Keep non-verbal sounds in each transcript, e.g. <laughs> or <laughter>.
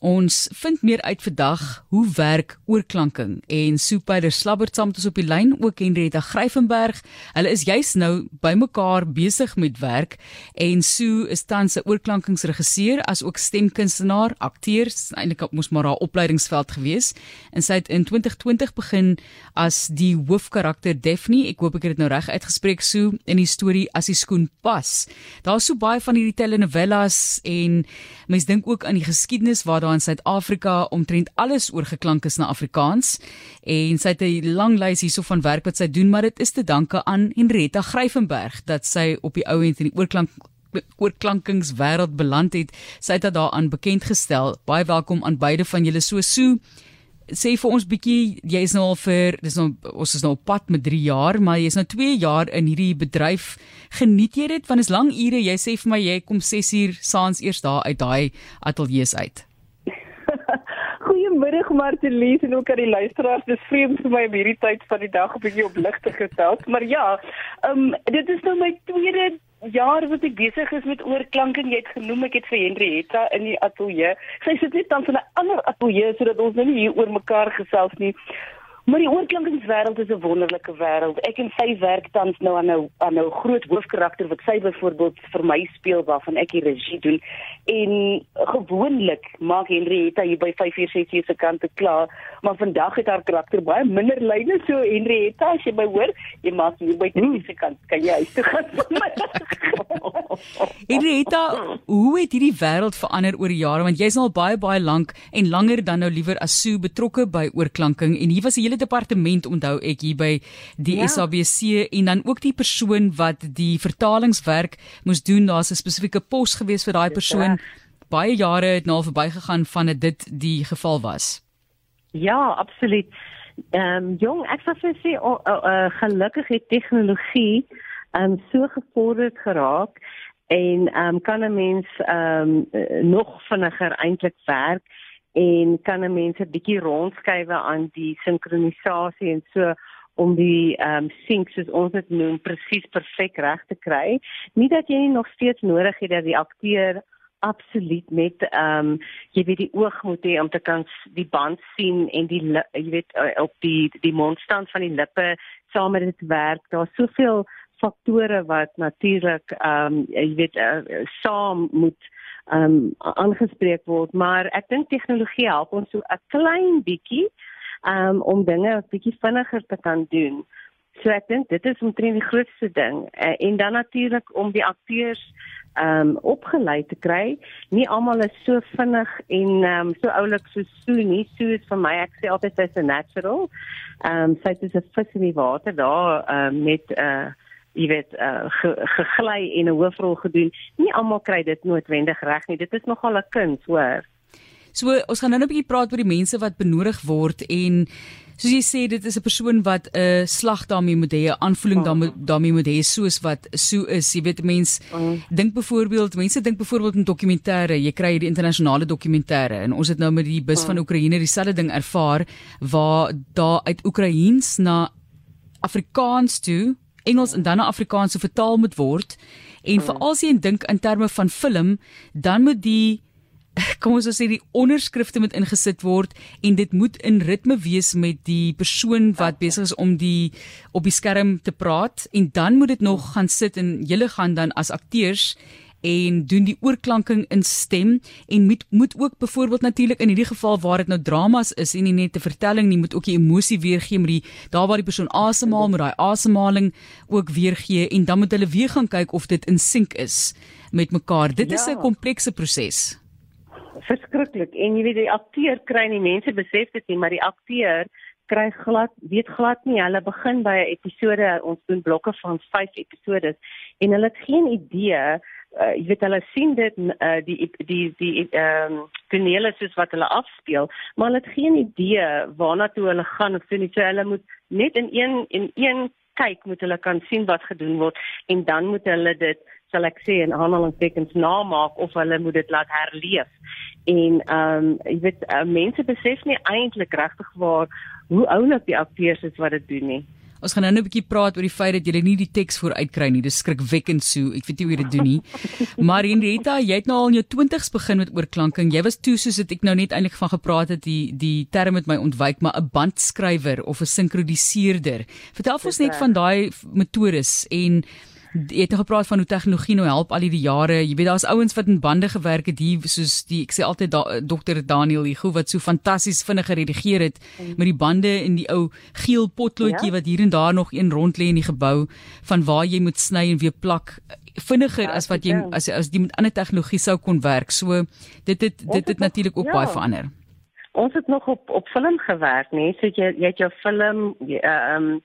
Ons vind meer uit vandag hoe werk oorklanking en Soepider Slabbert saam met ons op die lyn ook Henrietta Gryvenberg. Hulle is juis nou bymekaar besig met werk en Sue is tans 'n oorklankingsregisseur as ook stemkunstenaar, akteur, eintlik moes maar haar opleidingsveld gewees. En sy het in 2020 begin as die hoofkarakter Daphne. Ek hoop ek het dit nou reg uitgespreek Sue in die storie As die skoen pas. Daar's so baie van hierdie telenovelas en mense dink ook aan die geskiedenis waar daar in Suid-Afrika omtrent alles oorgeklank is na Afrikaans. En sy het 'n lang lys hierso van werk wat sy doen maar dit is te danke aan Henrietta Gryvenberg dat sy op die ou end in die oorklank oorklankingswêreld beland het. Sy het dit daaraan bekend gestel. Baie welkom aan beide van julle. So so sê vir ons bietjie jy is nou al vir dis nou ons is nou op pad met 3 jaar maar jy is nou 2 jaar in hierdie bedryf. Geniet jy dit? Want is lang ure. Jy sê vir my jy kom 6 uur saans eers daar uit daai ateljee uit Goeiemiddag Martelies en ook aan die luisteraars dis vreemd vir my om hierdie tyd van die dag 'n bietjie op ligte gestel maar ja um, dit is nou my tweede jaar wat ek besig is met oorklanking, jy het genoem ek het vir Henrietta in die ateljee. Sy sit net dan van 'n ander ateljee sodat ons nou nie hier oor mekaar gesels nie. Maar die oorklankingswêreld is 'n wonderlike wêreld. Ek en sy werk tans nou aan 'n aan 'n groot hoofkarakter wat sy byvoorbeeld vir my speel waarvan ek die regie doen. En gewoonlik maak Henrietta hier by 546 se kant te klaar, maar vandag het haar karakter baie minder lyne so Henrietta as jy my hoor, jy maak hier by die se kant kan jy huis toe gaan. <laughs> <laughs> <laughs> Henrietta, hoe het hierdie wêreld verander oor die jare? Want jy's al baie baie lank en langer dan nou liewer as Sue betrokke by oorklanking. En hier was 'n hele departement onthou ek hier by die ja. SABC en dan ook die persoon wat die vertalingswerk moes doen. Daar's 'n spesifieke pos gewees vir daai persoon. baie jare het nou verbygegaan van dit die geval was. Ja absoluut. Ehm um, jong ek sou sê oh, oh, uh, gelukkig het tegnologie ehm um, so gevorderd geraak en ehm um, kan 'n mens ehm um, nog vinniger eintlik werk en kan 'n mens 'n bietjie rondskuif aan die sinkronisasie en so om die ehm um, sync soos ons dit noem presies perfek reg te kry. Nie dat jy nie nog steeds nodig het dat die akteur absoluut met ehm um, jy weet die oog moet hê om te kan die band sien en die jy weet eh, op die die mondstand van die lippe saam met dit werk. Daar's soveel faktore wat natuurlik ehm um, jy weet uh, saam moet ehm um, aangespreek word, maar ek dink tegnologie help ons so 'n klein bietjie ehm um, om dinge 'n bietjie vinniger te kan doen. So ek dink dit is omtrent die grootste ding uh, en dan natuurlik om die akteurs ehm um, opgelei te kry. Nie almal is so vinnig en ehm um, so oulik so so nie. So is vir my ek sê altyd sy's 'n natural. Ehm um, sy is 'n vis in die water daar ehm um, met 'n uh, jy weet uh, ge, gegly en 'n hoofrol gedoen. Nie almal kry dit noodwendig reg nie. Dit is nogal 'n kuns, hoor. So ons gaan nou 'n bietjie praat oor die mense wat benodig word en soos jy sê dit is 'n persoon wat 'n slag daarmee moet hê, 'n aanvoeling daarmee daarmee moet hê soos wat so is. Jy weet mense mm. dink byvoorbeeld, mense dink byvoorbeeld in dokumentêre, jy kry hierdie internasionale dokumentêre en ons het nou met die bus mm. van Oekraïne dieselfde ding ervaar waar daar uit Oekraïens na Afrikaans toe Engels en dan na Afrikaans vertaal moet word. En hmm. veral as jy dink in terme van film, dan moet die <laughs> kom ons sê die onderskrifte moet ingesit word en dit moet in ritme wees met die persoon wat besig is om die op die skerm te praat en dan moet dit nog gaan sit en julle gaan dan as akteurs en doen die oorklanking in stem en moet moet ook byvoorbeeld natuurlik in hierdie geval waar dit nou dramas is en nie net 'n vertelling nie moet ook die emosie weergee met die daar waar die persoon asemhaal met daai asemhaling ook weergee en dan moet hulle weer gaan kyk of dit in sink is met mekaar. Dit ja. is 'n komplekse proses verskriklik. En jy weet die akteur kry nie mense besef dit nie maar die akteur kry glad weet glad nie. Hulle begin by 'n episode ons doen blokke van 5 episodes en hulle het geen idee uh, jy weet hulle sien dit uh, die die die ehm um, tonele soos wat hulle afspeel, maar hulle het geen idee waarna toe hulle gaan of so nie. So hulle moet net in een in een kyk moet hulle kan sien wat gedoen word en dan moet hulle dit sal ek sê in aanhalingstekens namaak of hulle moet dit laat herleef. En ehm um, jy weet uh, mense besef nie eintlik regtig waar hoe oulik die akteurs is wat dit doen nie. Ons gaan nou 'n bietjie praat oor die feit dat jy nie die teks vooruitkry nie. Dis skrikwekkend so. Ek weet nie hoe jy dit doen nie. <laughs> Maar Henrietta, jy het nou al in jou 20's begin met oorklanking. Jy was toe soos dit ek nou net eintlik van gepraat het, die die term het my ontwyk, maar 'n bandskrywer of 'n sinkroniseerder. Vertel ons net van daai metodes en jy het gepraat van hoe tegnologie nou help al hierdie jare. Jy weet daar's ouens wat in bande gewerk het hier soos die ek sê altyd da, dokter Daniel Hugo wat so fantasties vinnig geredigeer het met die bande en die ou geel potloodjie ja? wat hier en daar nog een rond lê in die gebou van waar jy moet sny en weer plak vinniger ja, as wat jy as as jy met ander tegnologie sou kon werk. So dit het dit het natuurlik ook ja. baie verander. Ons het nog op op film gewerk, nee, so jy jy het jou film ehm um,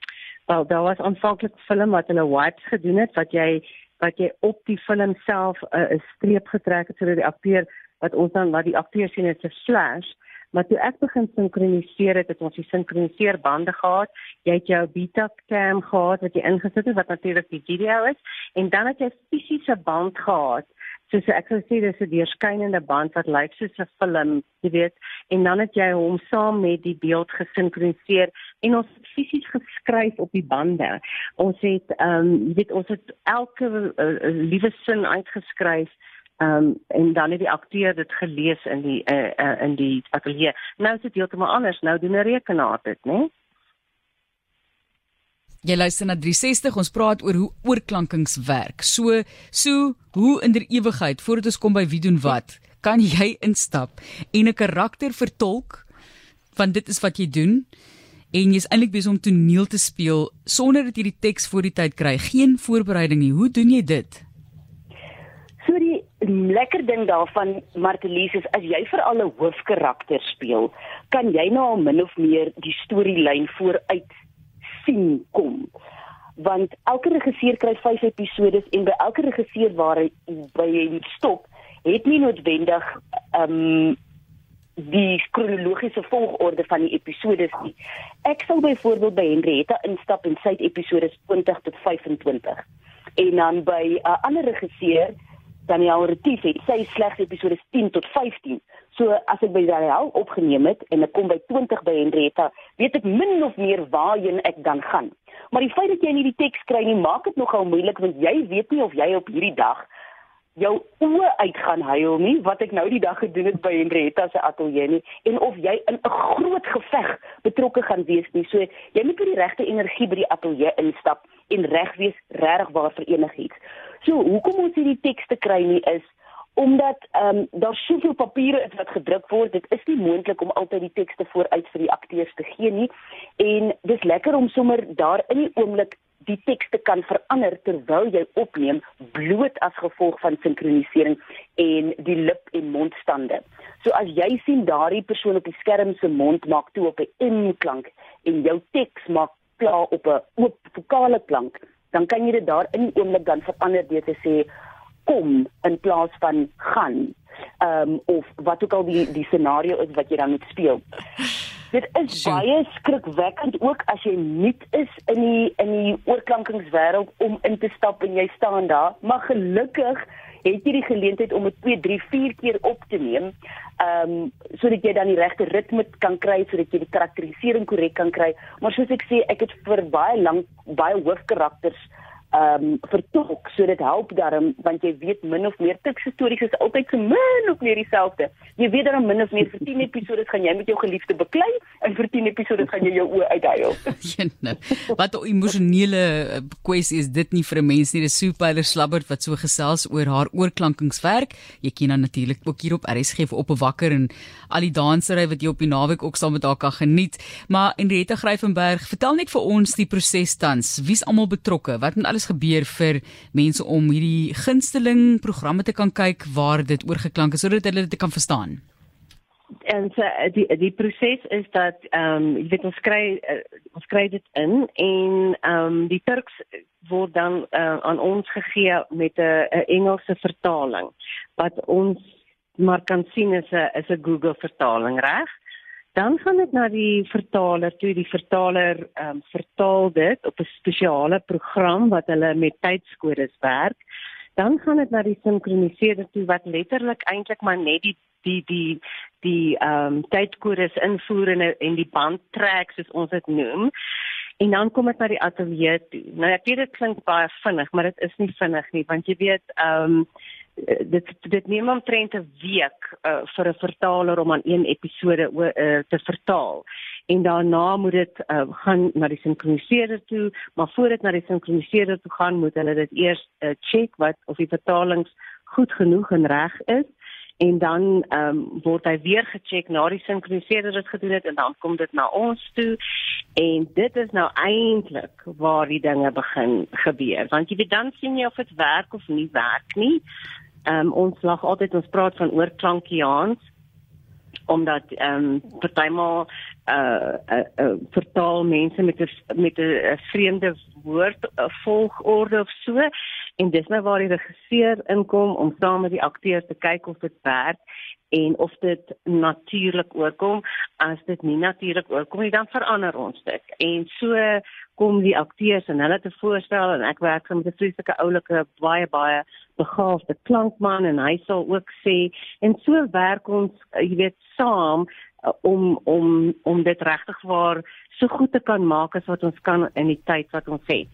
Wel, daar was aanvanklik film wat hulle wipes gedoen het wat jy wat jy op die film self uh, 'n uh, streep getrek het sodat die akteur wat ons dan wat die akteur sien is 'n flash. Maar toe ek begin sinkroniseer het, het ons die sinkroniseer bande gehad. Jy het jou Betacam gehad wat jy ingesit het wat natuurlik die video is en dan het jy fisiese band gehad soos ek sou sê dis 'n deurskynende band wat lyk soos 'n film, jy weet, en dan het jy hom saam met die beeld gesinkroniseer en ons het fisies geskryf op die bande. Ons het ehm um, jy weet ons het elke uh, liewe sin uitgeskryf ehm um, en dan het die akteur dit gelees in die uh, uh, in die ateljee. Nou is dit heeltemal anders. Nou doen 'n rekenaar dit, né? Nee? Jy luister na 360. Ons praat oor hoe oorklankings werk. So, so hoe in der ewigheid voordat ons kom by wie doen wat, kan jy instap en 'n karakter vertolk want dit is wat jy doen en jy's eintlik besig om toneel te speel sonder dat jy die teks voor die tyd kry. Geen voorbereiding nie. Hoe doen jy dit? So die lekker ding daarvan Martelies is as jy vir al 'n hoofkarakter speel, kan jy nou al min of meer die storielyn vooruit sien kom. Want elke regisseur kry 5 episode en by elke regisseur waar hy by hy stop, het nie noodwendig ehm um, die kronologiese volgorde van die episode nie. Ek sal byvoorbeeld by Henrietta instap en sy episode 20 tot 25. En dan by 'n uh, ander regisseur Daniel Retief het sy slegs episode 10 tot 15. So as ek by Daniel opgeneem het en ek kom by 20 by Henrietta, weet ek min of meer waarheen ek dan gaan. Maar die feit dat jy nie die teks kry nie, maak dit nogal moeilik want jy weet nie of jy op hierdie dag jou oë uitgaan huil nie wat ek nou die dag gedoen het by Henrietta se ateljee nie en of jy in 'n groot geveg betrokke gaan wees nie. So jy moet met die regte energie by die ateljee instap en reg wees regtig waar vir enigiets. So hoekom ons hierdie tekste kry nie is omdat ehm um, daar soveel papiere is wat gedruk word, dit is nie moontlik om altyd die tekste vooruit vir die akteurs te gee nie. En dis lekker om sommer daar in die oomblik die tekste kan verander terwyl jy opneem bloot as gevolg van sinkronisering en die lip en mondstande. So as jy sien daardie persoon op die skerm se mond maak toe op 'n M klank en jou teks maak klaar op 'n oop vokale klank, dan kan jy dit daar in die oomblik dan verander deur te sê kom in plaas van gaan. Ehm um, of wat ook al die die scenario is wat jy dan moet speel. Dit is so. baie skrikwekkend ook as jy nuut is in die in die oorklankingswêreld om in te stap en jy staan daar, maar gelukkig het jy die geleentheid om dit 2, 3, 4 keer op te neem. Ehm um, sodat jy dan die regte ritme kan kry sodat jy die karakterisering korrek kan kry. Maar soos ek sê, ek het vir baie lank baie hoofkarakters ehm um, vertolk so dit help daarom want jy weet min of meer tikse stories is altyd so min of meer dieselfde. Jy weet dan min of meer vir 10 episode gaan jy met jou geliefde beklei en vir 10 episode gaan jy jou oë uithuil. <laughs> Wat 'n emosionele eh, kwessie is dit nie vir 'n mens nie. Dis Superler Slabbert wat so gesels oor haar oorklankingswerk. Jy ken dan natuurlik ook hier op RSG op 'n wakker en al die dansery wat jy op die naweek ook saam met haar kan geniet. Maar Henriette Gryvenberg, vertel net vir ons die proses tans. Wie's almal betrokke? Wat moet alles gebeur vir mense om hierdie gunsteling programme te kan kyk waar dit oorgeklank is sodat hulle dit kan verstaan? En so die die proses is dat ehm um, jy weet ons kry uh, ons kry dit in en ehm um, die Turks word dan uh, aan ons gegee met 'n Engelse vertaling wat ons maar kan sien is 'n is 'n Google vertaling reg. Dan gaan dit na die vertaler toe. Die vertaler ehm um, vertaal dit op 'n spesiale program wat hulle met tydskodes werk. Dan gaan dit na die sinkroniseerder toe wat letterlik eintlik maar net die die die die ehm um, tydkodes invoer en en die band trek soos ons dit noem. En dan kom dit na die ateljee toe. Nou ek weet dit klink baie vinnig, maar dit is nie vinnig nie want jy weet ehm um, dit dit neem omtrent 'n week uh, vir 'n vertaler om aan een episode uh, te vertaal en daarna moet dit uh, gaan na die sinkroniseerder toe maar voor dit na die sinkroniseerder toe gaan moet hulle dit eers uh, check wat of die vertalings goed genoeg en reg is en dan ehm um, word hy weer gecheck na die sinkroniseerder dit gedoen het en dan kom dit na ons toe. En dit is nou eintlik waar die dinge begin gebeur. Want jy weet dan sien jy of dit werk of nie werk nie. Ehm um, ons lag altyd ons praat van oorklankiaans omdat ehm um, partymal uh, uh, uh vertaal mense met 'n met 'n vreemde woord uh, volgorde of so en dis nou waar die regisseur inkom om saam met die akteurs te kyk of dit werk en of dit natuurlik oorkom. As dit nie natuurlik oorkom nie dan verander ons dit. En so kom die akteurs en hulle te voorstel en ek werk met 'n vreeslike oulike baie baie begaafde klankman en hy sal ook sê en so werk ons jy weet saam om om om dit regtig waar so goed te kan maak as wat ons kan in die tyd wat ons het.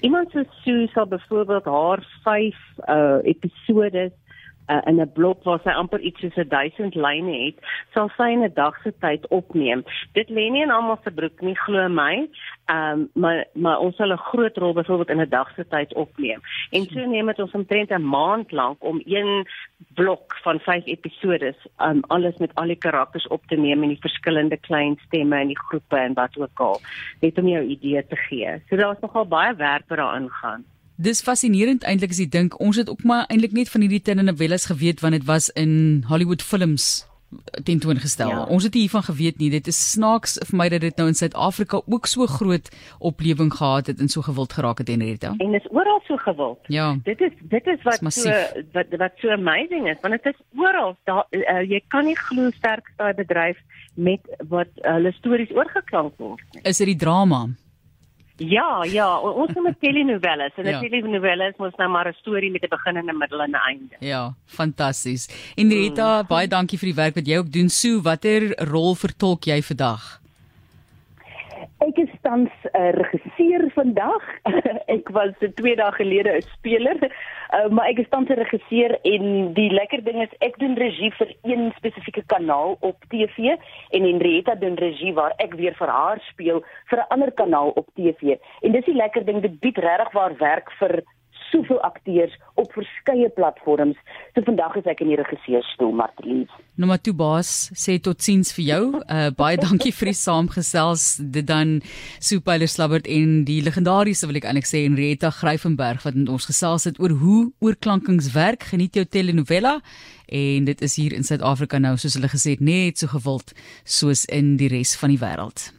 Iemand so Sue sal byvoorbeeld haar 5 uh episodes uh, in 'n blok waar sy amper iets soos 1000 lyne het, sal sy in 'n dag se tyd opneem. Dit lê nie in almal se broek nie, glo my. Ehm um, maar maar ons sal 'n groot rol byvoorbeeld in 'n dag se tyd opneem. En so neem dit ons omtrent 'n maand lank om een blok van 5 episode um alles met al die karakters op te neem en die verskillende klein stemme en die groepe en wat ook al net om jou idee te gee. So daar's nogal baie werk wat daarin gaan. Dis fascinerend eintlik as jy dink ons het ook maar eintlik net van hierdie telenovelas geweet want dit was in Hollywood films tentoongestel. Ja. Ons het hiervan geweet nie. Dit is snaaks vir my dat dit nou in Suid-Afrika ook so groot oplewing gehad het en so gewild geraak het en Rita. En dit is oral so gewild. Ja. Dit is dit is wat is so wat wat so amazing is want dit is oral. Daar uh, jy kan nie glo sterk daai bedryf met wat hulle uh, stories oorgeklank word nie. Is dit die drama? Ja, ja, ons noem dit telenovelas. En 'n <laughs> ja. telenovela is mos nou maar 'n storie met 'n begin en 'n middel en 'n einde. Ja, fantasties. En Rita, mm. baie dankie vir die werk wat jy ook doen. Sue, watter rol vertolk jy vandag? Tans 'n uh, regisseur vandag. <laughs> ek was 2 dae gelede 'n speler, uh, maar ek is tans 'n regisseur en die lekker ding is ek doen regie vir een spesifieke kanaal op TV en Henrietta doen regie waar ek weer vir haar speel vir 'n ander kanaal op TV. En dis die lekker ding, dit bied regtig waar werk vir soveel akteurs op verskeie platforms. So vandag is ek in die regisseurstoel, Martlies. Nou maar toe baas, sê totsiens vir jou. Uh baie dankie vir die <laughs> saamgesels. Dit dan Supile Slabbert en die legendariese wil ek eintlik sê Henrietta Gryfenberg wat met ons gesels het oor hoe oorklankings werk. Geniet jou telenovela en dit is hier in Suid-Afrika nou soos hulle gesê het net so gewild soos in die res van die wêreld.